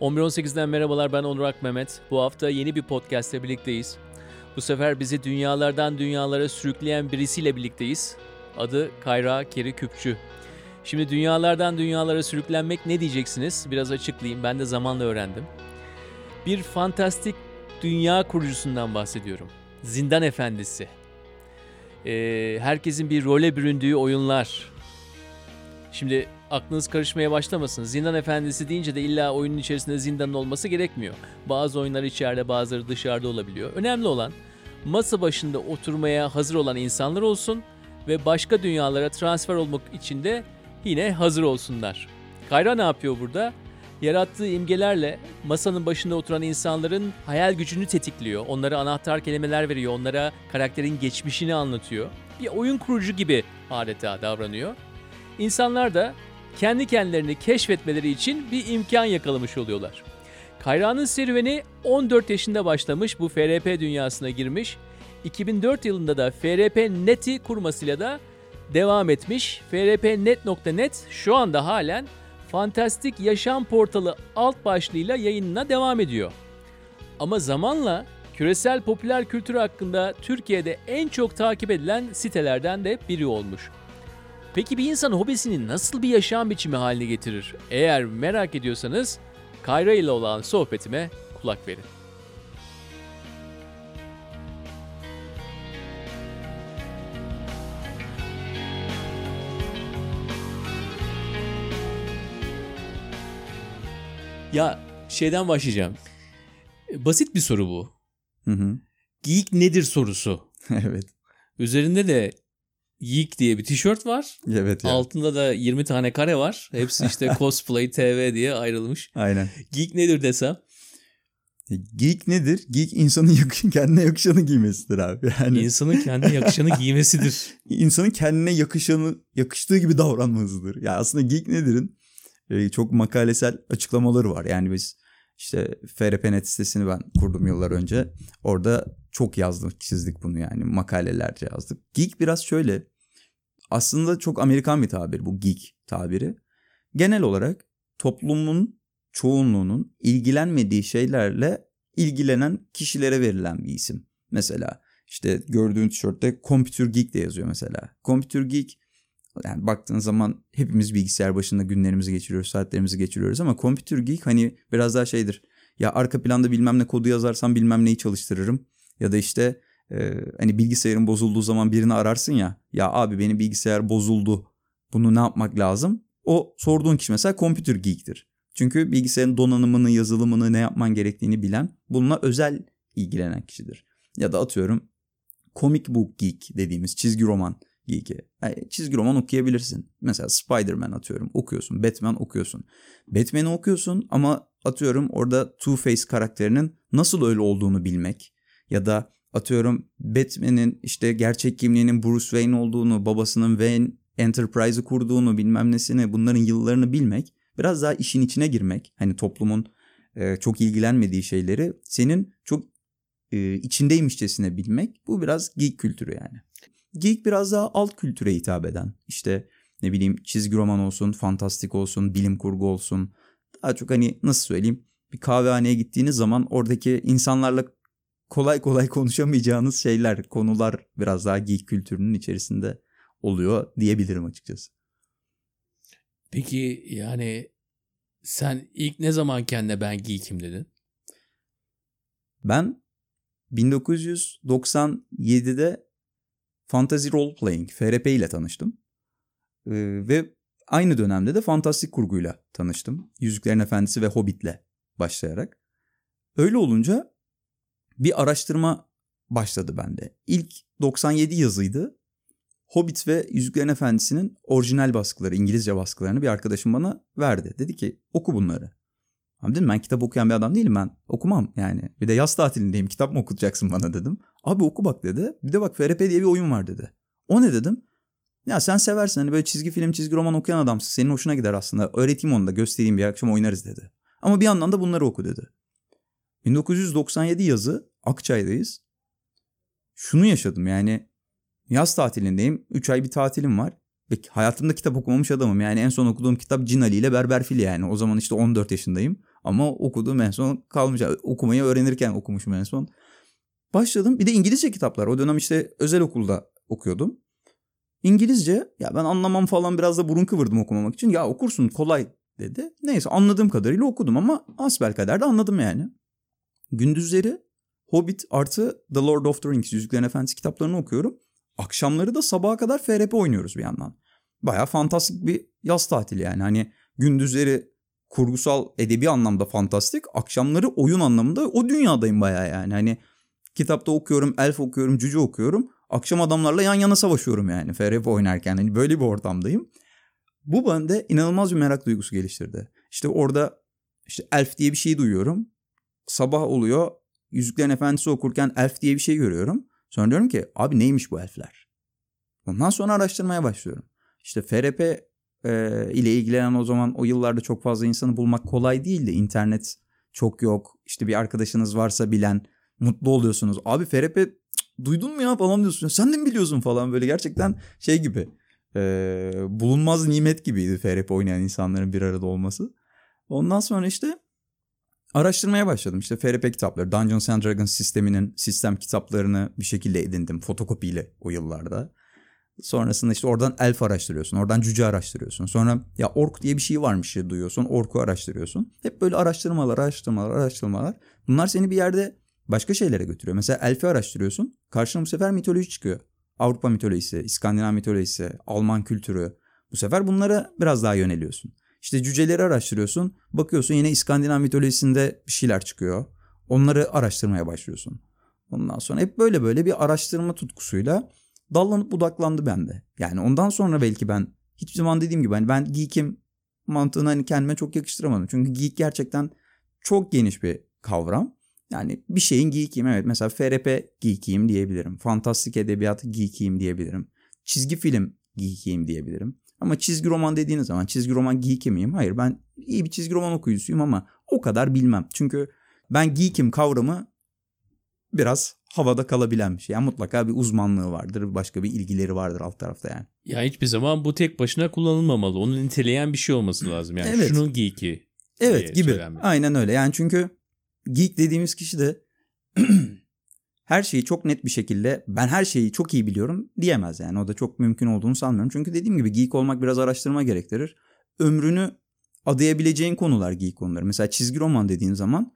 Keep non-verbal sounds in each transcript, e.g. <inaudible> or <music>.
11.18'den merhabalar ben Onur Ak Mehmet. Bu hafta yeni bir podcast'te birlikteyiz. Bu sefer bizi dünyalardan dünyalara sürükleyen birisiyle birlikteyiz. Adı Kayra Keri Küpçü. Şimdi dünyalardan dünyalara sürüklenmek ne diyeceksiniz? Biraz açıklayayım. Ben de zamanla öğrendim. Bir fantastik dünya kurucusundan bahsediyorum. Zindan Efendisi. Ee, herkesin bir role büründüğü oyunlar. Şimdi aklınız karışmaya başlamasın. Zindan Efendisi deyince de illa oyunun içerisinde zindanın olması gerekmiyor. Bazı oyunlar içeride bazıları dışarıda olabiliyor. Önemli olan masa başında oturmaya hazır olan insanlar olsun ve başka dünyalara transfer olmak için de yine hazır olsunlar. Kayra ne yapıyor burada? Yarattığı imgelerle masanın başında oturan insanların hayal gücünü tetikliyor. Onlara anahtar kelimeler veriyor. Onlara karakterin geçmişini anlatıyor. Bir oyun kurucu gibi adeta davranıyor. İnsanlar da kendi kendilerini keşfetmeleri için bir imkan yakalamış oluyorlar. Kayra'nın serüveni 14 yaşında başlamış bu FRP dünyasına girmiş. 2004 yılında da FRP Net'i kurmasıyla da devam etmiş. frpnet.net şu anda halen Fantastik Yaşam Portalı alt başlığıyla yayınına devam ediyor. Ama zamanla küresel popüler kültür hakkında Türkiye'de en çok takip edilen sitelerden de biri olmuş. Peki bir insan hobisini nasıl bir yaşam biçimi haline getirir? Eğer merak ediyorsanız Kayra ile olan sohbetime kulak verin. Ya şeyden başlayacağım. Basit bir soru bu. Hı hı. Geek nedir sorusu. <laughs> evet. Üzerinde de Geek diye bir tişört var. Evet ya. Altında da 20 tane kare var. Hepsi işte <laughs> cosplay TV diye ayrılmış. Aynen. Geek nedir desem? E, Geek nedir? Geek insanın yakışın <laughs> kendine yakışanı giymesidir abi. Yani İnsanın kendine yakışanı <laughs> giymesidir. insanın kendine yakışanı yakıştığı gibi davranmasıdır. Ya aslında geek nedir'in e, çok makalesel açıklamaları var. Yani biz işte FRP.net sitesini ben kurdum yıllar önce. Orada çok yazdık, çizdik bunu yani makalelerce yazdık. Geek biraz şöyle. Aslında çok Amerikan bir tabir bu geek tabiri. Genel olarak toplumun çoğunluğunun ilgilenmediği şeylerle ilgilenen kişilere verilen bir isim. Mesela işte gördüğün tişörtte Computer Geek de yazıyor mesela. Computer Geek yani baktığın zaman hepimiz bilgisayar başında günlerimizi geçiriyoruz, saatlerimizi geçiriyoruz ama Computer Geek hani biraz daha şeydir. Ya arka planda bilmem ne kodu yazarsam bilmem neyi çalıştırırım. Ya da işte e, hani bilgisayarın bozulduğu zaman birini ararsın ya. Ya abi benim bilgisayar bozuldu. Bunu ne yapmak lazım? O sorduğun kişi mesela Computer Geek'tir. Çünkü bilgisayarın donanımını, yazılımını, ne yapman gerektiğini bilen, bununla özel ilgilenen kişidir. Ya da atıyorum Comic Book Geek dediğimiz çizgi roman geek'i. Yani çizgi roman okuyabilirsin. Mesela Spider-Man atıyorum okuyorsun. Batman okuyorsun. Batman'i okuyorsun ama atıyorum orada Two-Face karakterinin nasıl öyle olduğunu bilmek ya da atıyorum Batman'in işte gerçek kimliğinin Bruce Wayne olduğunu, babasının Wayne Enterprise'ı kurduğunu, bilmem nesini, bunların yıllarını bilmek, biraz daha işin içine girmek, hani toplumun e, çok ilgilenmediği şeyleri senin çok e, içindeymişçesine bilmek, bu biraz geek kültürü yani. Geek biraz daha alt kültüre hitap eden, işte ne bileyim çizgi roman olsun, fantastik olsun, bilim kurgu olsun, daha çok hani nasıl söyleyeyim, bir kahvehaneye gittiğiniz zaman oradaki insanlarla kolay kolay konuşamayacağınız şeyler, konular biraz daha geek kültürünün içerisinde oluyor diyebilirim açıkçası. Peki yani sen ilk ne zaman kendine ben geek'im dedin? Ben 1997'de Fantasy Role Playing, FRP ile tanıştım. Ee, ve aynı dönemde de fantastik kurguyla tanıştım. Yüzüklerin Efendisi ve Hobbit'le başlayarak. Öyle olunca bir araştırma başladı bende. İlk 97 yazıydı. Hobbit ve Yüzüklerin Efendisi'nin orijinal baskıları, İngilizce baskılarını bir arkadaşım bana verdi. Dedi ki oku bunları. Abi dedim ben kitap okuyan bir adam değilim ben okumam yani. Bir de yaz tatilindeyim kitap mı okutacaksın bana dedim. Abi oku bak dedi. Bir de bak FRP diye bir oyun var dedi. O ne dedim? Ya sen seversin hani böyle çizgi film çizgi roman okuyan adamsın. Senin hoşuna gider aslında. Öğreteyim onu da göstereyim bir akşam oynarız dedi. Ama bir yandan da bunları oku dedi. 1997 yazı Akçay'dayız. Şunu yaşadım yani yaz tatilindeyim. 3 ay bir tatilim var. Ve hayatımda kitap okumamış adamım. Yani en son okuduğum kitap Cin Ali ile Berber Fil yani. O zaman işte 14 yaşındayım. Ama okuduğum en son kalmış. Okumayı öğrenirken okumuşum en son. Başladım. Bir de İngilizce kitaplar. O dönem işte özel okulda okuyordum. İngilizce ya ben anlamam falan biraz da burun kıvırdım okumamak için. Ya okursun kolay dedi. Neyse anladığım kadarıyla okudum ama asbelkader de anladım yani. Gündüzleri Hobbit artı The Lord of the Rings Yüzüklerin Efendisi kitaplarını okuyorum. Akşamları da sabaha kadar FRP oynuyoruz bir yandan. Baya fantastik bir yaz tatili yani. Hani gündüzleri kurgusal edebi anlamda fantastik. Akşamları oyun anlamında o dünyadayım baya yani. Hani kitapta okuyorum, elf okuyorum, cüce okuyorum. Akşam adamlarla yan yana savaşıyorum yani FRP oynarken. Hani böyle bir ortamdayım. Bu bende inanılmaz bir merak duygusu geliştirdi. İşte orada işte elf diye bir şey duyuyorum. Sabah oluyor. Yüzüklerin Efendisi okurken elf diye bir şey görüyorum. Sonra diyorum ki abi neymiş bu elfler? Ondan sonra araştırmaya başlıyorum. İşte FRP e, ile ilgilenen o zaman o yıllarda çok fazla insanı bulmak kolay değildi. İnternet çok yok. İşte bir arkadaşınız varsa bilen mutlu oluyorsunuz. Abi FRP duydun mu ya falan diyorsun. Sen de mi biliyorsun falan böyle gerçekten şey gibi. E, bulunmaz nimet gibiydi FRP oynayan insanların bir arada olması. Ondan sonra işte araştırmaya başladım. İşte FRP kitapları, Dungeons and Dragons sisteminin sistem kitaplarını bir şekilde edindim fotokopiyle o yıllarda. Sonrasında işte oradan elf araştırıyorsun. Oradan cüce araştırıyorsun. Sonra ya ork diye bir şey varmış ya duyuyorsun. Orku araştırıyorsun. Hep böyle araştırmalar, araştırmalar, araştırmalar. Bunlar seni bir yerde başka şeylere götürüyor. Mesela elfi araştırıyorsun. Karşına bu sefer mitoloji çıkıyor. Avrupa mitolojisi, İskandinav mitolojisi, Alman kültürü. Bu sefer bunlara biraz daha yöneliyorsun. İşte cüceleri araştırıyorsun. Bakıyorsun yine İskandinav mitolojisinde bir şeyler çıkıyor. Onları araştırmaya başlıyorsun. Ondan sonra hep böyle böyle bir araştırma tutkusuyla dallanıp budaklandı bende. Yani ondan sonra belki ben hiçbir zaman dediğim gibi hani ben geek'im mantığını hani kendime çok yakıştıramadım. Çünkü geek gerçekten çok geniş bir kavram. Yani bir şeyin geek'iyim evet. Mesela FRP geek'iyim diyebilirim. Fantastik edebiyat geek'iyim diyebilirim. Çizgi film geek'iyim diyebilirim. Ama çizgi roman dediğiniz zaman çizgi roman geek'i miyim? Hayır ben iyi bir çizgi roman okuyucusuyum ama o kadar bilmem. Çünkü ben geek'im kavramı biraz havada kalabilen bir şey. Yani mutlaka bir uzmanlığı vardır, başka bir ilgileri vardır alt tarafta yani. Ya hiçbir zaman bu tek başına kullanılmamalı. Onu niteleyen bir şey olması lazım. Yani Evet. şunun geeki. Evet gibi. söylenmeli. Aynen öyle. Yani çünkü geek dediğimiz kişi de <clears throat> <clears throat> her şeyi çok net bir şekilde ben her şeyi çok iyi biliyorum diyemez yani. O da çok mümkün olduğunu sanmıyorum. Çünkü dediğim gibi geek olmak biraz araştırma gerektirir. Ömrünü adayabileceğin konular geek konuları. Mesela çizgi roman dediğin zaman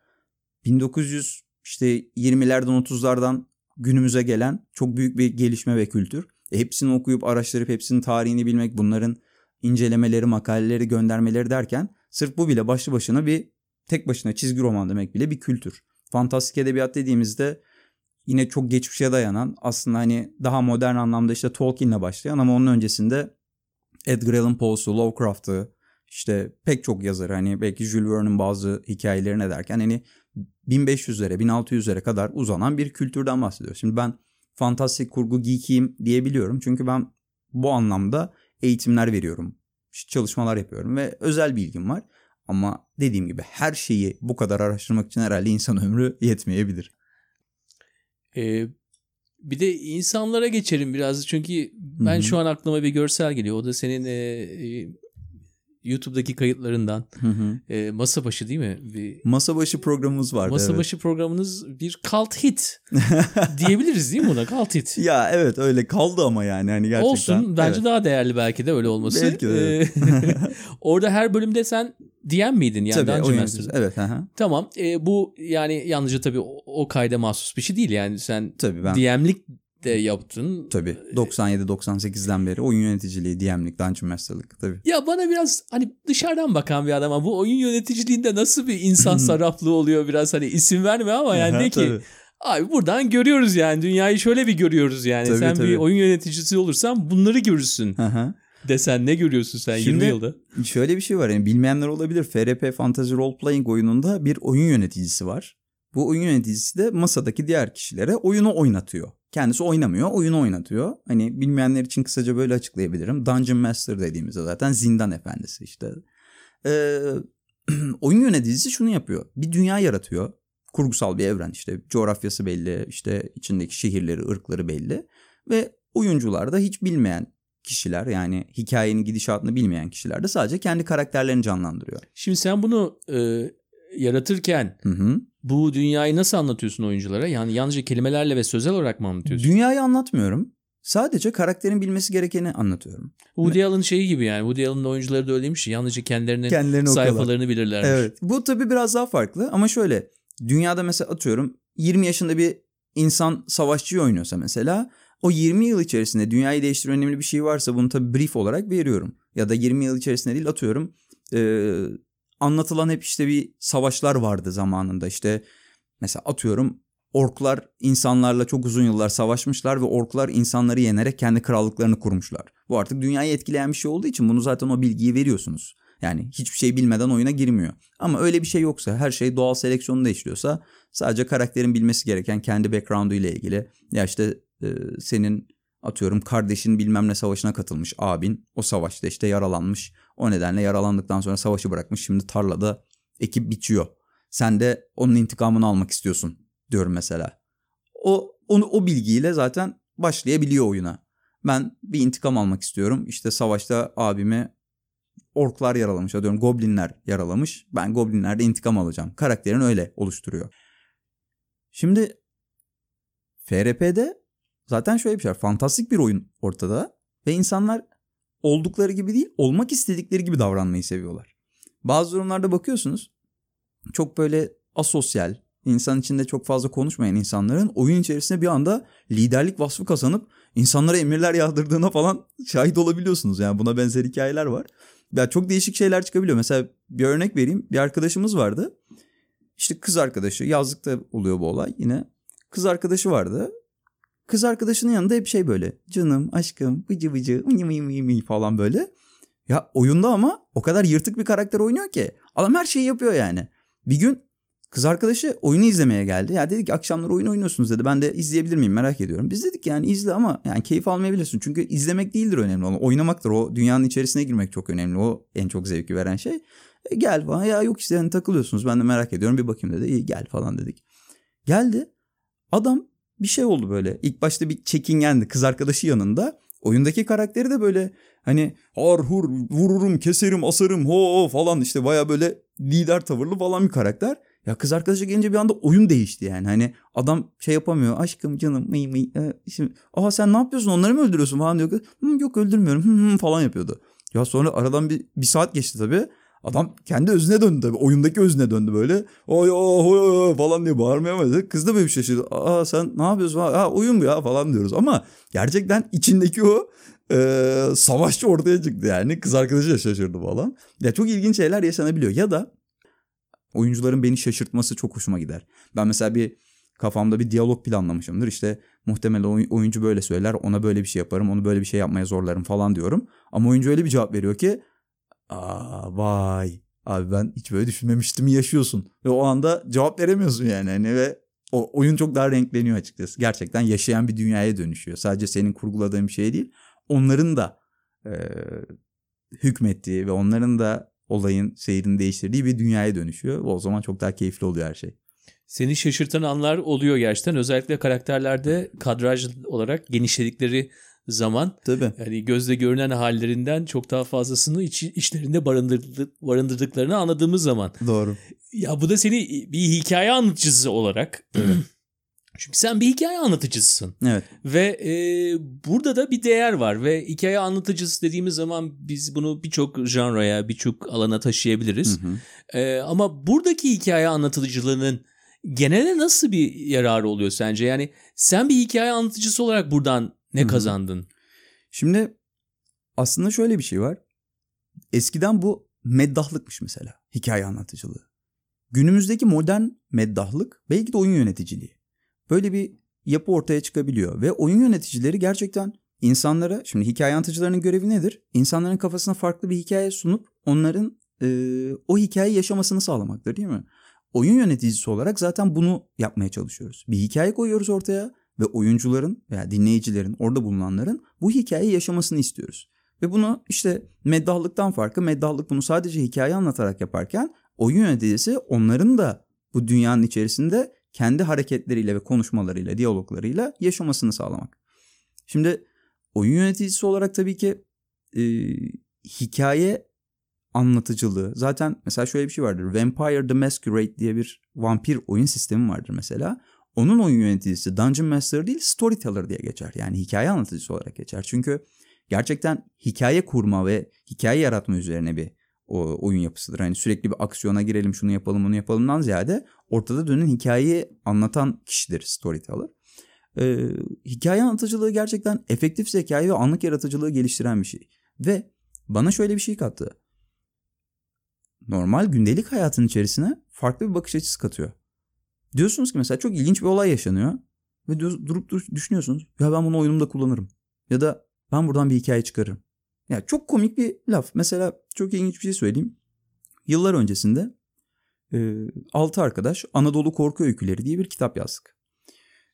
1900 işte 20'lerden 30'lardan günümüze gelen çok büyük bir gelişme ve kültür. E, hepsini okuyup araştırıp hepsinin tarihini bilmek, bunların incelemeleri, makaleleri, göndermeleri derken sırf bu bile başlı başına bir tek başına çizgi roman demek bile bir kültür. Fantastik edebiyat dediğimizde yine çok geçmişe dayanan aslında hani daha modern anlamda işte Tolkien'le başlayan ama onun öncesinde Edgar Allan Poe'su, Lovecraft'ı işte pek çok yazar hani belki Jules Verne'in bazı hikayelerine derken hani 1500'lere 1600'lere kadar uzanan bir kültürden bahsediyor. Şimdi ben fantastik kurgu geekiyim diyebiliyorum. Çünkü ben bu anlamda eğitimler veriyorum. çalışmalar yapıyorum ve özel bir ilgim var. Ama dediğim gibi her şeyi bu kadar araştırmak için herhalde insan ömrü yetmeyebilir. Ee, bir de insanlara geçelim biraz. Çünkü ben Hı hı. şu an aklıma bir görsel geliyor. O da senin e, e, YouTube'daki kayıtlarından. E, masa başı değil mi? Bir, Masa başı programımız vardı. masa evet. başı programınız bir cult hit <laughs> diyebiliriz değil mi buna? Cult hit. Ya evet öyle kaldı ama yani hani gerçekten. Olsun. Bence Evet. daha değerli belki de öyle olması. Belki de, evet. Ee, <laughs> orada her bölümde sen DM miydin yani Tabii Dungeon oyun Master? yöneticisi. Evet. Hı hı. Tamam. e, bu yani yalnızca tabii o, o kayda mahsus bir şey değil. Yani sen Tabii ben DM'lik de yaptın. tabii 97-98'den beri oyun yöneticiliği, DM'lik, Dungeon Master'lık tabii. Ya bana biraz hani dışarıdan bakan bir adam ama bu oyun yöneticiliğinde nasıl bir insan sarraflığı oluyor biraz hani isim verme ama yani de ki Tabii. abi buradan görüyoruz yani dünyayı şöyle bir görüyoruz yani. Tabii, sen bir tabii. oyun yöneticisi olursan bunları görürsün Hı hı. desen ne görüyorsun sen Şimdi- 20 yılda? Şöyle bir şey var yani bilmeyenler olabilir. FRP Fantasy Role Playing oyununda bir oyun yöneticisi var. Bu oyun yöneticisi de masadaki diğer kişilere oyunu oynatıyor. Kendisi oynamıyor, oyunu oynatıyor. Hani bilmeyenler için kısaca böyle açıklayabilirim. Dungeon Master dediğimizde zaten zindan efendisi işte. Ee, <clears throat> oyun yöneticisi şunu yapıyor. Bir dünya yaratıyor. Kurgusal bir evren işte. Coğrafyası belli, işte içindeki şehirleri, ırkları belli. Ve oyuncular da hiç bilmeyen kişiler yani hikayenin gidişatını bilmeyen kişiler de sadece kendi karakterlerini canlandırıyor. Şimdi sen bunu e, yaratırken Hı hı. bu dünyayı nasıl anlatıyorsun oyunculara? Yani yalnızca kelimelerle ve sözel olarak mı anlatıyorsun? Dünyayı anlatmıyorum. Sadece karakterin bilmesi gerekeni anlatıyorum. Woody Allen şeyi gibi yani. Woody Allen'ın oyuncuları da öyleymiş. ya, Yalnızca kendilerinin Kendilerini sayfalarını bilirlermiş. Evet. Bu tabii biraz daha farklı ama şöyle dünyada mesela atıyorum 20 yaşında bir insan savaşçıyı oynuyorsa mesela o 20 yıl içerisinde dünyayı değiştiren önemli bir şey varsa bunu tabii brief olarak veriyorum. Ya da 20 yıl içerisinde değil atıyorum e, anlatılan hep işte bir savaşlar vardı zamanında işte mesela atıyorum orklar insanlarla çok uzun yıllar savaşmışlar ve orklar insanları yenerek kendi krallıklarını kurmuşlar. Bu artık dünyayı etkileyen bir şey olduğu için bunu zaten o bilgiyi veriyorsunuz. Yani hiçbir şey bilmeden oyuna girmiyor. Ama öyle bir şey yoksa her şey doğal seleksiyonda işliyorsa sadece karakterin bilmesi gereken kendi background'u ile ilgili ya işte e, senin atıyorum kardeşin bilmem ne savaşına katılmış abin o savaşta işte yaralanmış. O nedenle yaralandıktan sonra savaşı bırakmış şimdi tarlada ekip biçiyor. Sen de onun intikamını almak istiyorsun diyorum mesela. O onu o bilgiyle zaten başlayabiliyor oyuna. Ben bir intikam almak istiyorum. İşte savaşta abimi orklar yaralamış. Diyorum goblinler yaralamış. Ben goblinlerde intikam alacağım. Karakterin öyle oluşturuyor. Şimdi FRP'de zaten şöyle bir şey var. Fantastik bir oyun ortada ve insanlar oldukları gibi değil, olmak istedikleri gibi davranmayı seviyorlar. Bazı durumlarda bakıyorsunuz çok böyle asosyal, insan içinde çok fazla konuşmayan insanların oyun içerisinde bir anda liderlik vasfı kazanıp insanlara emirler yağdırdığına falan şahit olabiliyorsunuz. Yani buna benzer hikayeler var. Ya çok değişik şeyler çıkabiliyor. Mesela bir örnek vereyim. Bir arkadaşımız vardı. İşte kız arkadaşı yazlıkta oluyor bu olay yine. Kız arkadaşı vardı. Kız arkadaşının yanında hep şey böyle canım aşkım bıcı bıcı mıy mıy mıy mıy falan böyle. Ya oyunda ama o kadar yırtık bir karakter oynuyor ki. Adam her şeyi yapıyor yani. Bir gün kız arkadaşı oyunu izlemeye geldi. Ya dedik akşamları oyun oynuyorsunuz dedi. Ben de izleyebilir miyim merak ediyorum. Biz dedik yani izle ama yani keyif almayabilirsin. Çünkü izlemek değildir önemli olan. Oynamaktır. O dünyanın içerisine girmek çok önemli. O en çok zevki veren şey. E, gel falan ya yok işte hani takılıyorsunuz. Ben de merak ediyorum bir bakayım dedi. İyi gel falan dedik. Geldi. Adam bir şey oldu böyle. İlk başta bir çekingendi kız arkadaşı yanında. Oyundaki karakteri de böyle hani har hur vururum keserim asarım ho, falan işte baya böyle lider tavırlı falan bir karakter. Ya kız arkadaşı gelince bir anda oyun değişti yani. Hani adam şey yapamıyor. Aşkım canım mıy mıy. E, şimdi, Aa sen ne yapıyorsun onları mı öldürüyorsun falan diyor. Hı, yok öldürmüyorum hı, <laughs> hı, falan yapıyordu. Ya sonra aradan bir, bir saat geçti tabii. Adam kendi özüne döndü tabii. Oyundaki özüne döndü böyle. Oy oy oy falan diye bağırmaya başladı. Kız da böyle bir şaşırdı. Aa sen ne yapıyorsun? Aa oyun bu ya falan diyoruz. Ama gerçekten içindeki o e, savaşçı ortaya çıktı yani. Kız arkadaşı da şaşırdı falan. Ya çok ilginç şeyler yaşanabiliyor. Ya da oyuncuların beni şaşırtması çok hoşuma gider. Ben mesela bir kafamda bir diyalog planlamışımdır. İşte muhtemelen oyuncu böyle söyler. Ona böyle bir şey yaparım. Onu böyle bir şey yapmaya zorlarım falan diyorum. Ama oyuncu öyle bir cevap veriyor ki Aa vay abi ben hiç böyle düşünmemiştim yaşıyorsun. Ve o anda cevap veremiyorsun yani. Hani ve o oyun çok daha renkleniyor açıkçası. Gerçekten yaşayan bir dünyaya dönüşüyor. Sadece senin kurguladığın bir şey değil. Onların da e, hükmettiği ve onların da olayın seyrini değiştirdiği bir dünyaya dönüşüyor. O zaman çok daha keyifli oluyor her şey. Seni şaşırtan anlar oluyor gerçekten. Özellikle karakterlerde kadraj olarak genişledikleri zaman Tabii. yani gözle görünen hallerinden çok daha fazlasını iç, içlerinde barındırdık, barındırdıklarını anladığımız zaman. Doğru. Ya bu da seni bir hikaye anlatıcısı olarak <clears throat> çünkü sen bir hikaye anlatıcısısın. Evet. Ve e, burada da bir değer var ve hikaye anlatıcısı dediğimiz zaman biz bunu birçok janraya, birçok alana taşıyabiliriz. Hı hı. E, ama buradaki hikaye anlatıcılığının genele nasıl bir yararı oluyor sence? Yani sen bir hikaye anlatıcısı olarak buradan ne kazandın? Şimdi aslında şöyle bir şey var. Eskiden bu meddahlıkmış mesela hikaye anlatıcılığı. Günümüzdeki modern meddahlık belki de oyun yöneticiliği. Böyle bir yapı ortaya çıkabiliyor ve oyun yöneticileri gerçekten insanlara şimdi hikaye anlatıcılarının görevi nedir? İnsanların kafasına farklı bir hikaye sunup onların e, o hikayeyi yaşamasını sağlamaktır değil mi? Oyun yöneticisi olarak zaten bunu yapmaya çalışıyoruz. Bir hikaye koyuyoruz ortaya ve oyuncuların veya dinleyicilerin orada bulunanların bu hikayeyi yaşamasını istiyoruz. Ve bunu işte meddahlıktan farkı meddahlık bunu sadece hikaye anlatarak yaparken oyun yöneticisi onların da bu dünyanın içerisinde kendi hareketleriyle ve konuşmalarıyla, diyaloglarıyla yaşamasını sağlamak. Şimdi oyun yöneticisi olarak tabii ki e, hikaye anlatıcılığı. Zaten mesela şöyle bir şey vardır. Vampire the Masquerade diye bir vampir oyun sistemi vardır mesela. Onun oyun yöneticisi Dungeon Master değil Storyteller diye geçer. Yani hikaye anlatıcısı olarak geçer. Çünkü gerçekten hikaye kurma ve hikaye yaratma üzerine bir o oyun yapısıdır. Hani sürekli bir aksiyona girelim şunu yapalım bunu yapalımdan ziyade ortada dönen hikayeyi anlatan kişidir storyteller. Ee, hikaye anlatıcılığı gerçekten efektif zekayı ve anlık yaratıcılığı geliştiren bir şey. Ve bana şöyle bir şey kattı. Normal gündelik hayatın içerisine farklı bir bakış açısı katıyor. Diyorsunuz ki mesela çok ilginç bir olay yaşanıyor. Ve durup düşünüyorsunuz. Ya ben bunu oyunumda kullanırım. Ya da ben buradan bir hikaye çıkarırım. Ya çok komik bir laf. Mesela çok ilginç bir şey söyleyeyim. Yıllar öncesinde e, altı arkadaş Anadolu Korku Öyküleri diye bir kitap yazdık.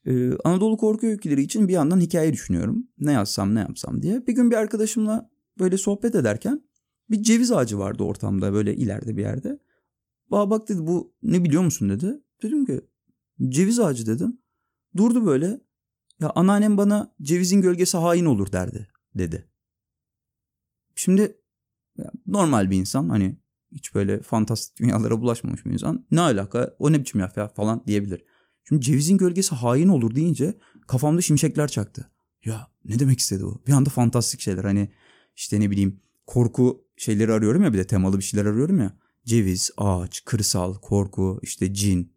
E, Anadolu Korku Öyküleri için bir yandan hikaye düşünüyorum. Ne yazsam ne yapsam diye. Bir gün bir arkadaşımla böyle sohbet ederken bir ceviz ağacı vardı ortamda böyle ileride bir yerde. Bana bak dedi bu ne biliyor musun dedi. Dedim ki ceviz ağacı dedim. Durdu böyle. Ya anneannem bana cevizin gölgesi hain olur derdi dedi. Şimdi normal bir insan hani hiç böyle fantastik dünyalara bulaşmamış bir insan ne alaka o ne biçim laf ya falan diyebilir. Şimdi cevizin gölgesi hain olur deyince kafamda şimşekler çaktı. Ya ne demek istedi o? Bir anda fantastik şeyler hani işte ne bileyim korku şeyleri arıyorum ya bir de temalı bir şeyler arıyorum ya. Ceviz, ağaç, kırsal, korku, işte cin,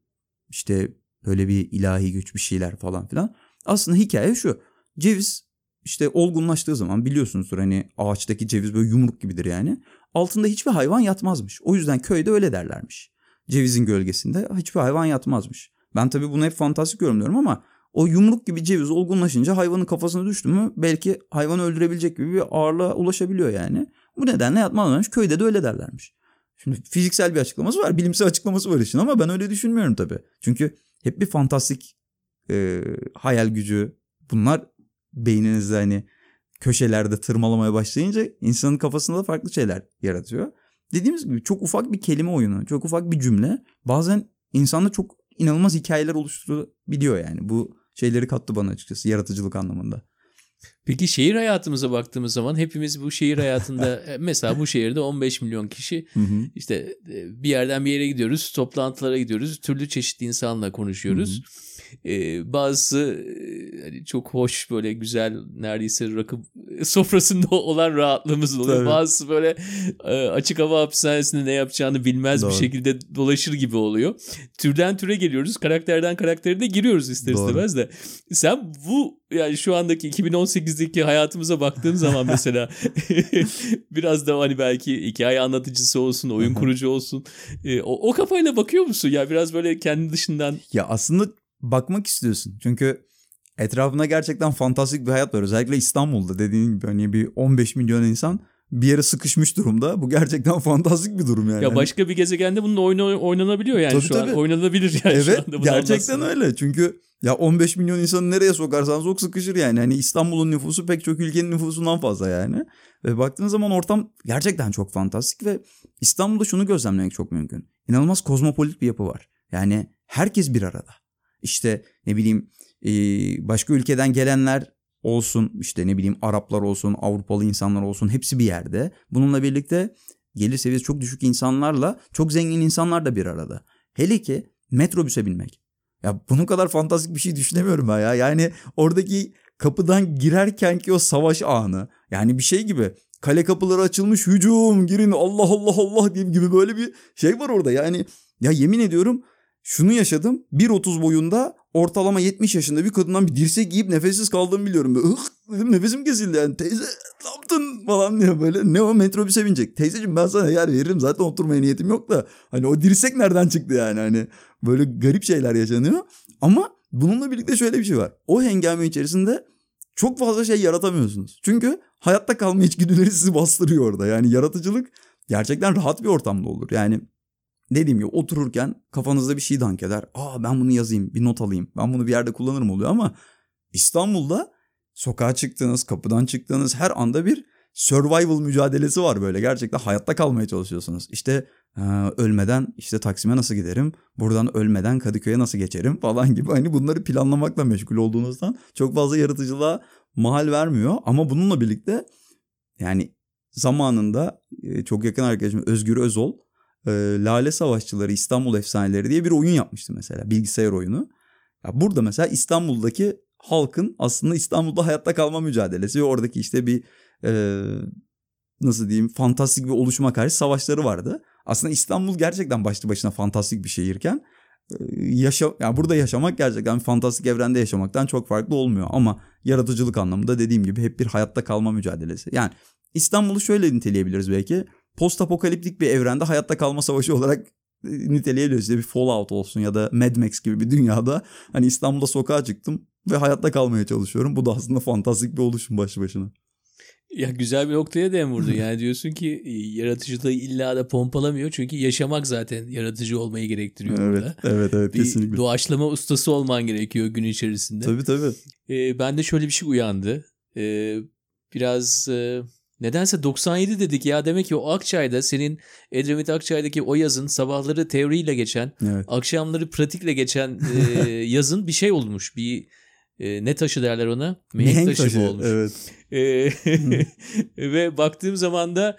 işte böyle bir ilahi güç bir şeyler falan filan. Aslında hikaye şu. Ceviz işte olgunlaştığı zaman biliyorsunuzdur hani ağaçtaki ceviz böyle yumruk gibidir yani. Altında hiçbir hayvan yatmazmış. O yüzden köyde öyle derlermiş. Cevizin gölgesinde hiçbir hayvan yatmazmış. Ben tabii bunu hep fantastik yorumluyorum ama o yumruk gibi ceviz olgunlaşınca hayvanın kafasına düştü mü belki hayvanı öldürebilecek gibi bir ağırlığa ulaşabiliyor yani. Bu nedenle yatmazmış. Köyde de öyle derlermiş. Şimdi fiziksel bir açıklaması var, bilimsel açıklaması var işin ama ben öyle düşünmüyorum tabii. Çünkü hep bir fantastik e, hayal gücü bunlar beyninizde hani köşelerde tırmalamaya başlayınca insanın kafasında da farklı şeyler yaratıyor. Dediğimiz gibi çok ufak bir kelime oyunu, çok ufak bir cümle bazen insanda çok inanılmaz hikayeler oluşturabiliyor yani. Bu şeyleri kattı bana açıkçası yaratıcılık anlamında. Peki şehir hayatımıza baktığımız zaman hepimiz bu şehir hayatında <laughs> e, mesela bu şehirde 15 milyon kişi işte e, bir yerden bir yere gidiyoruz, toplantılara gidiyoruz, türlü çeşitli insanla konuşuyoruz. Hı Ee, bazısı hani çok hoş böyle güzel neredeyse rakı sofrasında <laughs> olan rahatlığımız oluyor. Tabii. Bazısı böyle açık hava hapishanesinde ne yapacağını bilmez Doğru. bir şekilde dolaşır gibi oluyor. Türden türe geliyoruz. Karakterden karaktere de giriyoruz ister Doğru. istemez de. Sen bu yani şu andaki 2018'deki hayatımıza baktığın zaman <laughs> mesela <laughs> biraz da hani belki hikaye anlatıcısı olsun, oyun kurucu olsun. E, o, o kafayla bakıyor musun? Ya biraz böyle kendi dışından. Ya aslında bakmak istiyorsun. Çünkü etrafında gerçekten fantastik bir hayat var. Özellikle İstanbul'da dediğin gibi hani bir 15 milyon insan bir yere sıkışmış durumda. Bu gerçekten <laughs> fantastik bir durum yani. Ya başka bir gezegende bunun oyunu oynanabiliyor yani tabii, şu tabii. an. Oynanabilir yani evet, şu anda. gerçekten öyle. Çünkü ya 15 milyon insanı nereye sokarsan sok sıkışır yani. Hani İstanbul'un nüfusu pek çok ülkenin nüfusundan fazla yani. Ve baktığınız zaman ortam gerçekten çok fantastik ve İstanbul'da şunu gözlemlemek çok mümkün. İnanılmaz kozmopolit bir yapı var. Yani herkes bir arada. İşte ne bileyim başka ülkeden gelenler olsun işte ne bileyim Araplar olsun Avrupalı insanlar olsun hepsi bir yerde. Bununla birlikte gelir seviyesi çok düşük insanlarla çok zengin insanlar da bir arada. Hele ki metrobüse binmek. Ya bunun kadar fantastik bir şey düşünemiyorum ben ya. Yani oradaki kapıdan girerken ki o savaş anı. Yani bir şey gibi kale kapıları açılmış hücum girin Allah Allah Allah gibi böyle bir şey var orada. Yani ya yemin ediyorum şunu yaşadım. 1.30 boyunda ortalama 70 yaşında bir kadından bir dirsek giyip nefessiz kaldığımı biliyorum. Böyle, dedim nefesim kesildi yani. Teyze ne yaptın falan diyor böyle. Ne o metrobüse binecek. Teyzeciğim ben sana yer veririm zaten oturmaya niyetim yok da. Hani o dirsek nereden çıktı yani hani. Böyle garip şeyler yaşanıyor. Ama bununla birlikte şöyle bir şey var. O hengame içerisinde çok fazla şey yaratamıyorsunuz. Çünkü hayatta kalma içgüdüleri sizi bastırıyor orada. Yani yaratıcılık gerçekten rahat bir ortamda olur. Yani dediğim gibi otururken kafanızda bir şey dank eder. Aa ben bunu yazayım, bir not alayım. Ben bunu bir yerde kullanırım oluyor ama İstanbul'da sokağa çıktığınız, kapıdan çıktığınız her anda bir survival mücadelesi var böyle. Gerçekten hayatta kalmaya çalışıyorsunuz. İşte e, ölmeden işte Taksim'e nasıl giderim? Buradan ölmeden Kadıköy'e nasıl geçerim falan gibi. Hani bunları planlamakla meşgul olduğunuzdan çok fazla yaratıcılığa mahal vermiyor. Ama bununla birlikte yani zamanında e, çok yakın arkadaşım Özgür Özol e, Lale Savaşçıları İstanbul Efsaneleri diye bir oyun yapmıştı mesela bilgisayar oyunu. Ya burada mesela İstanbul'daki halkın aslında İstanbul'da hayatta kalma mücadelesi ve oradaki işte bir e, nasıl diyeyim fantastik bir oluşuma karşı savaşları vardı. Aslında İstanbul gerçekten başlı başına fantastik bir şehirken yaşa yani burada yaşamak gerçekten fantastik evrende yaşamaktan çok farklı olmuyor ama yaratıcılık anlamında dediğim gibi hep bir hayatta kalma mücadelesi. Yani İstanbul'u şöyle niteleyebiliriz belki. Post apokaliptik bir evrende hayatta kalma savaşı olarak niteleyebiliriz. İşte bir Fallout olsun ya da Mad Max gibi bir dünyada hani İstanbul'da sokağa çıktım ve hayatta kalmaya çalışıyorum. Bu da aslında fantastik bir oluşum başlı başına. Ya güzel bir noktaya dem vurdun. <laughs> Yani diyorsun ki e, yaratıcılığı illa da pompalamıyor. Çünkü yaşamak zaten yaratıcı olmayı gerektiriyor evet, burada. Evet evet bir kesinlikle. doğaçlama ustası olman gerekiyor gün içerisinde. Tabii tabii. Ee, ben de şöyle bir şey uyandı. Ee, biraz e, nedense 97 dedik ya demek ki o Akçay'da senin Edremit Akçay'daki o yazın sabahları teoriyle geçen, evet. akşamları pratikle geçen e, <laughs> yazın bir şey olmuş. Bir e, ne taşı derler ona? Mihenk, Mihenk taşı, taşı mı olmuş? Evet. E, <laughs> ve baktığım zaman da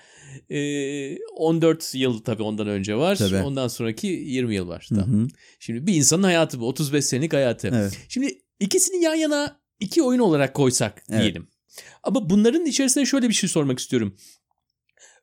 e, 14 yıl tabii ondan önce var. Tabii. Ondan sonraki 20 yıl var. Hı Tamam. hı. Şimdi bir insanın hayatı bu. 35 senelik hayatı. Evet. Şimdi ikisini yan yana iki oyun olarak koysak Evet. diyelim. Ama bunların içerisinde şöyle bir şey sormak istiyorum.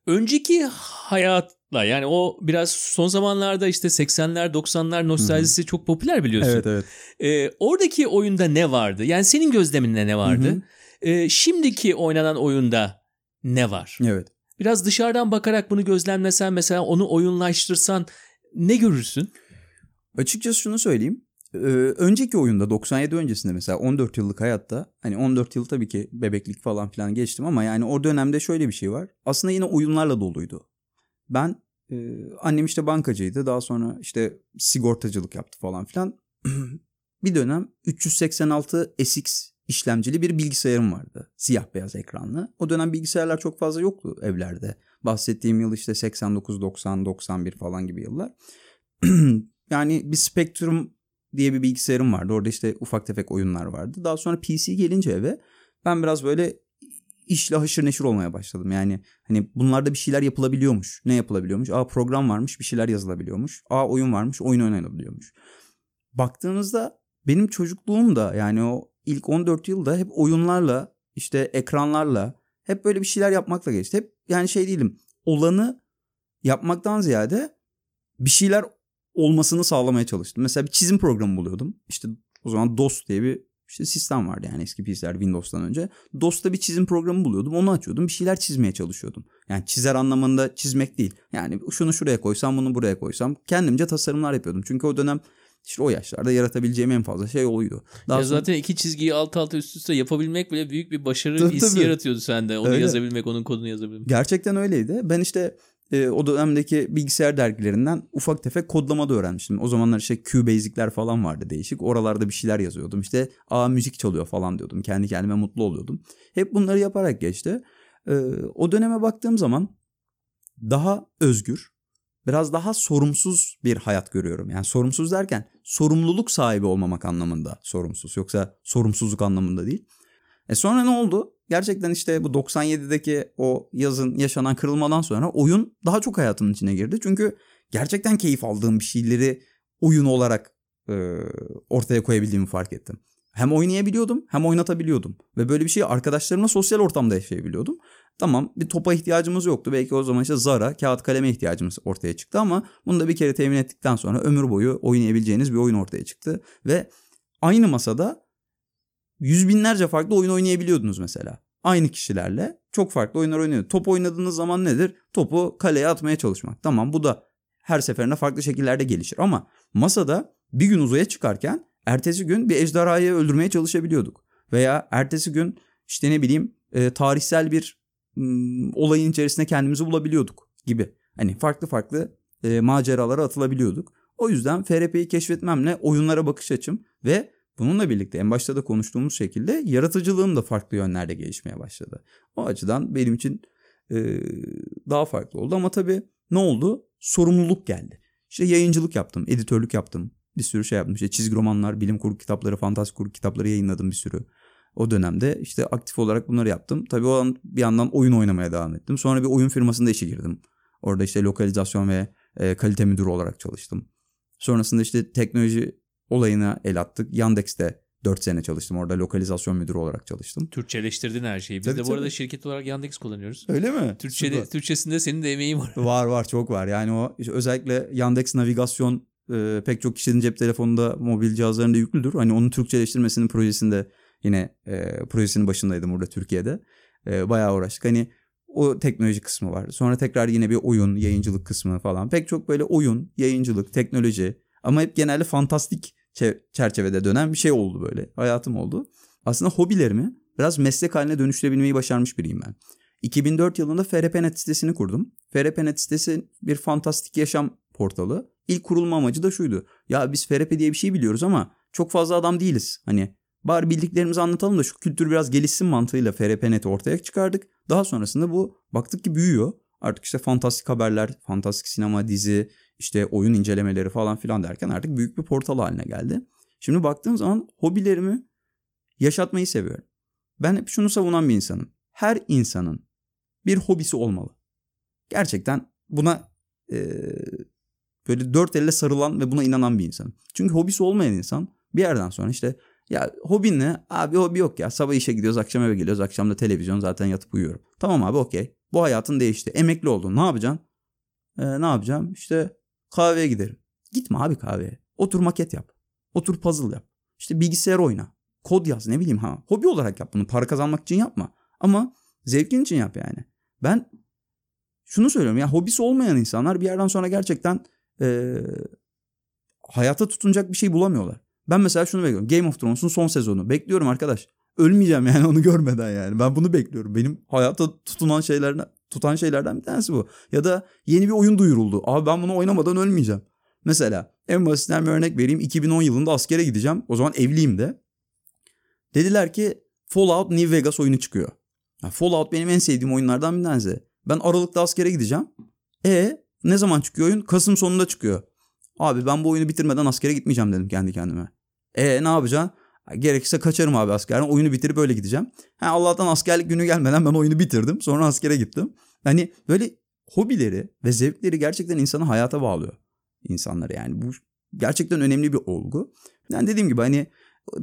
Önceki hayatla yani o biraz son zamanlarda işte 80'ler 90'lar nostaljisi çok popüler biliyorsun. Evet evet. Ee, oradaki oyunda ne vardı? Yani senin gözleminde ne vardı? Ee, şimdiki oynanan oyunda ne var? Evet. Biraz dışarıdan bakarak bunu gözlemlesen mesela onu oyunlaştırsan ne görürsün? Açıkçası şunu söyleyeyim. Ee, önceki oyunda 97 öncesinde mesela 14 yıllık hayatta hani 14 yıl tabii ki bebeklik falan filan geçtim ama yani o dönemde şöyle bir şey var. Aslında yine oyunlarla doluydu. Ben e, annem işte bankacıydı daha sonra işte sigortacılık yaptı falan filan. <clears throat> bir dönem 386 SX işlemcili bir bilgisayarım vardı. Siyah beyaz ekranlı. O dönem bilgisayarlar çok fazla yoktu evlerde. Bahsettiğim yıl işte 89, 90, 91 falan gibi yıllar. <clears throat> yani bir Spectrum diye bir bilgisayarım vardı. Orada işte ufak tefek oyunlar vardı. Daha sonra PC gelince eve ben biraz böyle işle haşır neşir olmaya başladım. Yani hani bunlarda bir şeyler yapılabiliyormuş. Ne yapılabiliyormuş? Aa program varmış bir şeyler yazılabiliyormuş. Aa oyun varmış oyun oynanabiliyormuş. Baktığınızda benim çocukluğum da yani o ilk 14 yılda hep oyunlarla işte ekranlarla hep böyle bir şeyler yapmakla geçti. Hep yani şey değilim olanı yapmaktan ziyade bir şeyler olmasını sağlamaya çalıştım. Mesela bir çizim programı buluyordum. İşte o zaman DOS diye bir işte sistem vardı yani eski PC'ler Windows'tan önce. DOS'ta bir çizim programı buluyordum. Onu açıyordum. Bir şeyler çizmeye çalışıyordum. Yani çizer anlamında çizmek değil. Yani şunu şuraya koysam bunu buraya koysam kendimce tasarımlar yapıyordum. Çünkü o dönem işte o yaşlarda yaratabileceğim en fazla şey oydu. Daha ya sonra- zaten iki çizgiyi alt alta üst üste yapabilmek bile büyük bir başarı Tabii, hissi tabii. yaratıyordu sende. Onu Öyle. yazabilmek, onun kodunu yazabilmek. Gerçekten öyleydi. Ben işte e, o dönemdeki bilgisayar dergilerinden ufak tefek kodlama da öğrenmiştim. O zamanlar işte QBasic'ler falan vardı değişik. Oralarda bir şeyler yazıyordum. İşte aa müzik çalıyor falan diyordum. Kendi kendime mutlu oluyordum. Hep bunları yaparak geçti. E, o döneme baktığım zaman daha özgür, biraz daha sorumsuz bir hayat görüyorum. Yani sorumsuz derken sorumluluk sahibi olmamak anlamında sorumsuz. Yoksa sorumsuzluk anlamında değil. E sonra ne oldu? Gerçekten işte bu 97'deki o yazın yaşanan kırılmadan sonra oyun daha çok hayatımın içine girdi. Çünkü gerçekten keyif aldığım bir şeyleri oyun olarak e, ortaya koyabildiğimi fark ettim. Hem oynayabiliyordum hem oynatabiliyordum. Ve böyle bir şeyi arkadaşlarımla sosyal ortamda yaşayabiliyordum. Tamam bir topa ihtiyacımız yoktu. Belki o zaman işte zara, kağıt kaleme ihtiyacımız ortaya çıktı ama bunu da bir kere temin ettikten sonra ömür boyu oynayabileceğiniz bir oyun ortaya çıktı. Ve aynı masada yüz binlerce farklı oyun oynayabiliyordunuz mesela. Aynı kişilerle çok farklı oyunlar oynuyor. Top oynadığınız zaman nedir? Topu kaleye atmaya çalışmak. Tamam bu da her seferinde farklı şekillerde gelişir ama masada bir gün uzaya çıkarken ertesi gün bir ejderhayı öldürmeye çalışabiliyorduk. Veya ertesi gün işte ne bileyim e, tarihsel bir m, olayın içerisinde kendimizi bulabiliyorduk gibi. Hani farklı farklı e, maceralara atılabiliyorduk. O yüzden FRP'yi keşfetmemle oyunlara bakış açım ve bununla birlikte en başta da konuştuğumuz şekilde yaratıcılığım da farklı yönlerde gelişmeye başladı. O açıdan benim için e, daha farklı oldu ama tabii ne oldu? Sorumluluk geldi. İşte yayıncılık yaptım, editörlük yaptım. Bir sürü şey yaptım. İşte çizgi romanlar, bilim kurgu kitapları, fantastik kurgu kitapları yayınladım bir sürü. O dönemde işte aktif olarak bunları yaptım. Tabii o an bir yandan oyun oynamaya devam ettim. Sonra bir oyun firmasında işe girdim. Orada işte lokalizasyon ve e, kalite müdürü olarak çalıştım. Sonrasında işte teknoloji olayına el attık. Yandex'te 4 sene çalıştım. Orada lokalizasyon müdürü olarak çalıştım. Türkçeleştirdin her şeyi. Biz Tabii, de bu tabii. arada şirket olarak Yandex kullanıyoruz. Öyle mi? Türkçede, Süper. Türkçesinde senin de emeğin var. Var var çok var. Yani o işte özellikle Yandex navigasyon e, pek çok kişinin cep telefonunda mobil cihazlarında yüklüdür. Hani onun Türkçeleştirmesinin projesinde yine e, projesinin başındaydım burada Türkiye'de. E, bayağı uğraştık. Hani o teknoloji kısmı var. Sonra tekrar yine bir oyun, yayıncılık kısmı falan. Pek çok böyle oyun, yayıncılık, teknoloji ama hep genelde fantastik çerçevede dönen bir şey oldu böyle. Hayatım oldu. Aslında hobilerimi biraz meslek haline dönüştürebilmeyi başarmış biriyim ben. 2004 yılında FRP.net sitesini kurdum. FRP.net sitesi bir fantastik yaşam portalı. İlk kurulma amacı da şuydu. Ya biz FRP diye bir şey biliyoruz ama çok fazla adam değiliz. Hani bari bildiklerimizi anlatalım da şu kültür biraz gelişsin mantığıyla FRP.net'i ortaya çıkardık. Daha sonrasında bu baktık ki büyüyor. Artık işte fantastik haberler, fantastik sinema, dizi, işte oyun incelemeleri falan filan derken artık büyük bir portal haline geldi. Şimdi baktığım zaman hobilerimi yaşatmayı seviyorum. Ben hep şunu savunan bir insanım. Her insanın bir hobisi olmalı. Gerçekten buna e, böyle dört elle sarılan ve buna inanan bir insanım. Çünkü hobisi olmayan insan bir yerden sonra işte ya hobin ne? Abi hobi yok ya. Sabah işe gidiyoruz, akşam eve geliyoruz. Akşam da televizyon zaten yatıp uyuyorum. Tamam abi okey. Bu hayatın değişti. Emekli oldun. Ne yapacaksın? Ee, ne yapacağım? İşte kahveye giderim. Gitme abi kahveye. Otur maket yap. Otur puzzle yap. İşte bilgisayar oyna. Kod yaz ne bileyim ha. Hobi olarak yap bunu. Para kazanmak için yapma. Ama zevkin için yap yani. Ben şunu söylüyorum ya hobisi olmayan insanlar bir yerden sonra gerçekten e, hayata tutunacak bir şey bulamıyorlar. Ben mesela şunu bekliyorum. Game of Thrones'un son sezonu. Bekliyorum arkadaş. Ölmeyeceğim yani <laughs> onu görmeden yani. Ben bunu bekliyorum. Benim hayata tutunan şeylerden tutan şeylerden bir tanesi bu. Ya da yeni bir oyun duyuruldu. Abi ben bunu oynamadan ölmeyeceğim. Mesela en basitinden bir örnek vereyim. 2010 yılında askere gideceğim. O zaman evliyim de. Dediler ki Fallout New Vegas oyunu çıkıyor. Ya Fallout benim en sevdiğim oyunlardan bir tanesi. Ben Aralık'ta askere gideceğim. E ne zaman çıkıyor oyun? Kasım sonunda çıkıyor. Abi ben bu oyunu bitirmeden askere gitmeyeceğim dedim kendi kendime. E ne yapacaksın? Gerekirse kaçarım abi askerden. Oyunu bitirip öyle gideceğim. Ha, Allah'tan askerlik günü gelmeden ben oyunu bitirdim. Sonra askere gittim. Hani böyle hobileri ve zevkleri gerçekten insanı hayata bağlıyor. insanları yani. Bu gerçekten önemli bir olgu. Yani dediğim gibi hani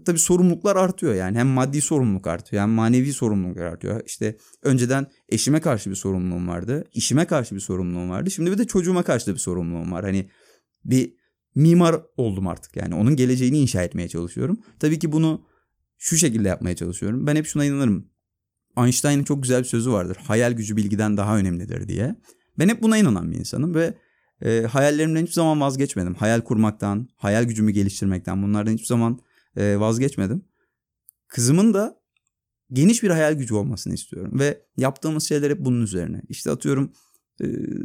tabii sorumluluklar artıyor yani. Hem maddi sorumluluk artıyor hem manevi sorumluluk artıyor. İşte önceden eşime karşı bir sorumluluğum vardı. işime karşı bir sorumluluğum vardı. Şimdi bir de çocuğuma karşı da bir sorumluluğum var. Hani bir mimar oldum artık yani. Onun geleceğini inşa etmeye çalışıyorum. Tabii ki bunu şu şekilde yapmaya çalışıyorum. Ben hep şuna inanırım. Einstein'ın çok güzel bir sözü vardır. Hayal gücü bilgiden daha önemlidir diye. Ben hep buna inanan bir insanım ve e, hayallerimden hiçbir zaman vazgeçmedim. Hayal kurmaktan, hayal gücümü geliştirmekten bunlardan hiçbir zaman e, vazgeçmedim. Kızımın da geniş bir hayal gücü olmasını istiyorum ve yaptığımız şeyler hep bunun üzerine. İşte atıyorum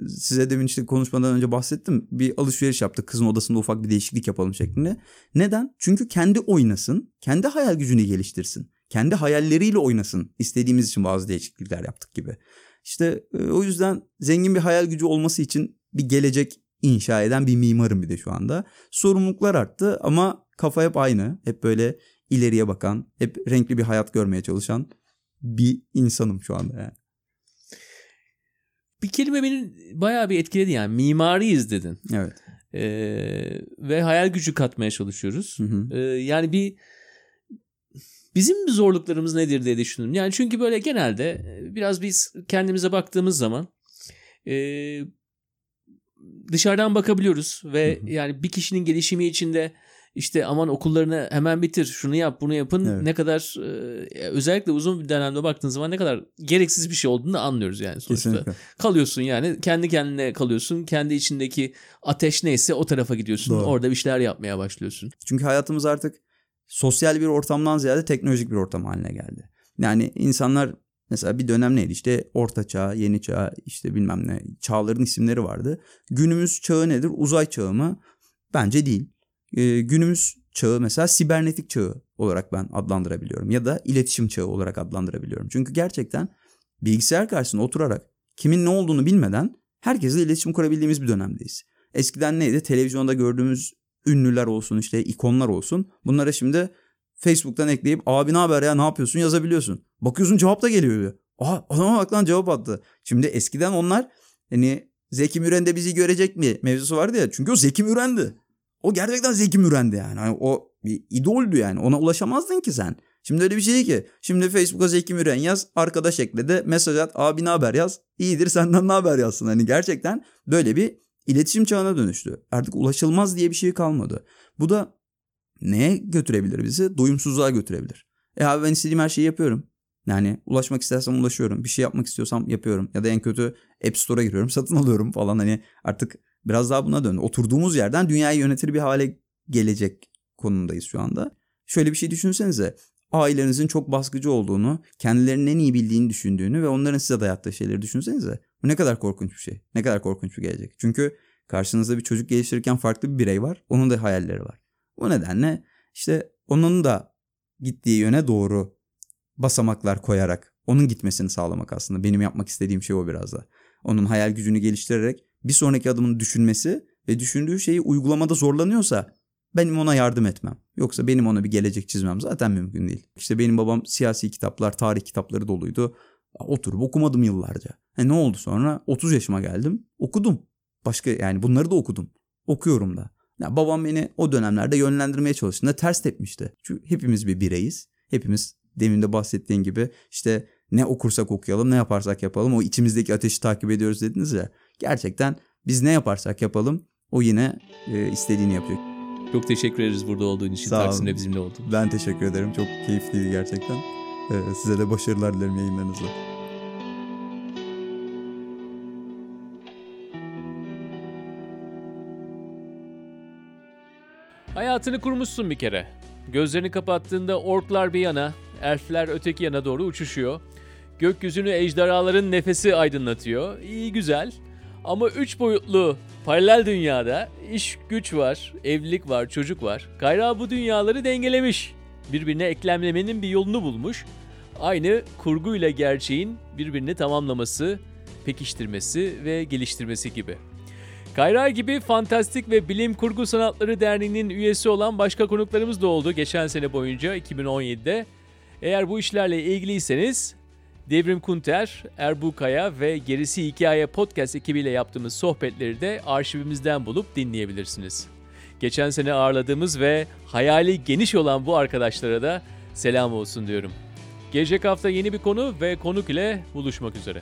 size demin işte konuşmadan önce bahsettim. Bir alışveriş yaptık. Kızın odasında ufak bir değişiklik yapalım şeklinde. Neden? Çünkü kendi oynasın, kendi hayal gücünü geliştirsin. Kendi hayalleriyle oynasın. İstediğimiz için bazı değişiklikler yaptık gibi. İşte o yüzden zengin bir hayal gücü olması için bir gelecek inşa eden bir mimarım bir de şu anda. Sorumluluklar arttı ama kafa hep aynı. Hep böyle ileriye bakan, hep renkli bir hayat görmeye çalışan bir insanım şu anda yani. Bir kelime beni bayağı bir etkiledi yani. Mimariyiz dedin. Evet. Ee, ve hayal gücü katmaya çalışıyoruz. Hı hı. Ee, yani bir bizim zorluklarımız nedir diye düşündüm. Yani çünkü böyle genelde e, biraz biz kendimize baktığımız zaman e, dışarıdan bakabiliyoruz ve Hı hı. yani bir kişinin gelişimi içinde işte aman okullarını hemen bitir, şunu yap, bunu yapın Evet. ne kadar e, özellikle uzun bir dönemde baktığın zaman ne kadar gereksiz bir şey olduğunu anlıyoruz yani sonuçta. Kesinlikle. Kalıyorsun yani kendi kendine kalıyorsun. Kendi içindeki ateş neyse o tarafa gidiyorsun. Doğru. Orada bir şeyler yapmaya başlıyorsun. Çünkü hayatımız artık sosyal bir ortamdan ziyade teknolojik bir ortam haline geldi. Yani insanlar mesela bir dönem neydi işte orta çağ, yeni çağ işte bilmem ne çağların isimleri vardı. Günümüz çağı nedir? Uzay çağı mı? Bence değil. Günümüz çağı mesela sibernetik çağı olarak ben adlandırabiliyorum ya da iletişim çağı olarak adlandırabiliyorum. Çünkü gerçekten bilgisayar karşısında oturarak kimin ne olduğunu bilmeden herkesle iletişim kurabildiğimiz bir dönemdeyiz. Eskiden neydi? Televizyonda gördüğümüz ünlüler olsun işte ikonlar olsun. Bunlara şimdi Facebook'tan ekleyip abi ne haber ya ne yapıyorsun yazabiliyorsun. Bakıyorsun cevap da geliyor. Aa adama bak lan cevap attı. Şimdi eskiden onlar hani Zeki Müren de bizi görecek mi mevzusu vardı ya. Çünkü o Zeki Müren'di. O gerçekten Zeki Müren'di yani. yani o bir idoldü yani. Ona ulaşamazdın ki sen. Şimdi öyle bir şey değil ki. Şimdi Facebook'a Zeki Müren yaz. Arkadaş ekle de mesaj at. Abi ne haber yaz. İyidir senden ne haber yazsın. Hani gerçekten böyle bir iletişim çağına dönüştü. Artık ulaşılmaz diye bir şey kalmadı. Bu da neye götürebilir bizi? Doyumsuzluğa götürebilir. E abi ben istediğim her şeyi yapıyorum. Yani ulaşmak istersem ulaşıyorum. Bir şey yapmak istiyorsam yapıyorum. Ya da en kötü App Store'a giriyorum satın alıyorum falan. Hani artık biraz daha buna döndü. Oturduğumuz yerden dünyayı yönetir bir hale gelecek konumdayız şu anda. Şöyle bir şey düşünsenize. Ailenizin çok baskıcı olduğunu, kendilerinin en iyi bildiğini düşündüğünü ve onların size dayattığı şeyleri düşünsenize. Bu ne kadar korkunç bir şey. Ne kadar korkunç bir gelecek. Çünkü karşınızda bir çocuk geliştirirken farklı bir birey var. Onun da hayalleri var. O nedenle işte onun da gittiği yöne doğru basamaklar koyarak onun gitmesini sağlamak aslında. Benim yapmak istediğim şey o biraz da. Onun hayal gücünü geliştirerek bir sonraki adımını düşünmesi ve düşündüğü şeyi uygulamada zorlanıyorsa benim ona yardım etmem. Yoksa benim ona bir gelecek çizmem zaten mümkün değil. İşte benim babam siyasi kitaplar, tarih kitapları doluydu. Oturup okumadım yıllarca. E ne oldu sonra? 30 yaşıma geldim. Okudum. Başka yani bunları da okudum. Okuyorum da. Ya babam beni o dönemlerde yönlendirmeye çalıştığında ters tepmişti. Çünkü hepimiz bir bireyiz. Hepimiz demin de bahsettiğin gibi işte ne okursak okuyalım ne yaparsak yapalım o içimizdeki ateşi takip ediyoruz dediniz ya. Gerçekten biz ne yaparsak yapalım o yine e, istediğini yapacak. Çok teşekkür ederiz burada olduğun için. Sağ Taksim'de bizimle oldun. Ben teşekkür ederim. Çok keyifliydi gerçekten. Ee, size de başarılar dilerim yayınlarınızda. Hayatını kurmuşsun bir kere. Gözlerini kapattığında orklar bir yana, elfler öteki yana doğru uçuşuyor. Gökyüzünü ejderhaların nefesi aydınlatıyor. İyi güzel. Ama üç boyutlu paralel dünyada iş güç var, evlilik var, çocuk var. Kayra bu dünyaları dengelemiş. Birbirine eklemlemenin bir yolunu bulmuş. Aynı kurguyla gerçeğin birbirini tamamlaması, pekiştirmesi ve geliştirmesi gibi. Kayra gibi Fantastik ve Bilim Kurgu Sanatları Derneği'nin üyesi olan başka konuklarımız da oldu geçen sene boyunca 2017'de. Eğer bu işlerle ilgiliyseniz Devrim Kunter, Erbu Kaya ve Gerisi Hikaye podcast ekibiyle yaptığımız sohbetleri de arşivimizden bulup dinleyebilirsiniz. Geçen sene ağırladığımız ve hayali geniş olan bu arkadaşlara da selam olsun diyorum. Gelecek hafta yeni bir konu ve konuk ile buluşmak üzere.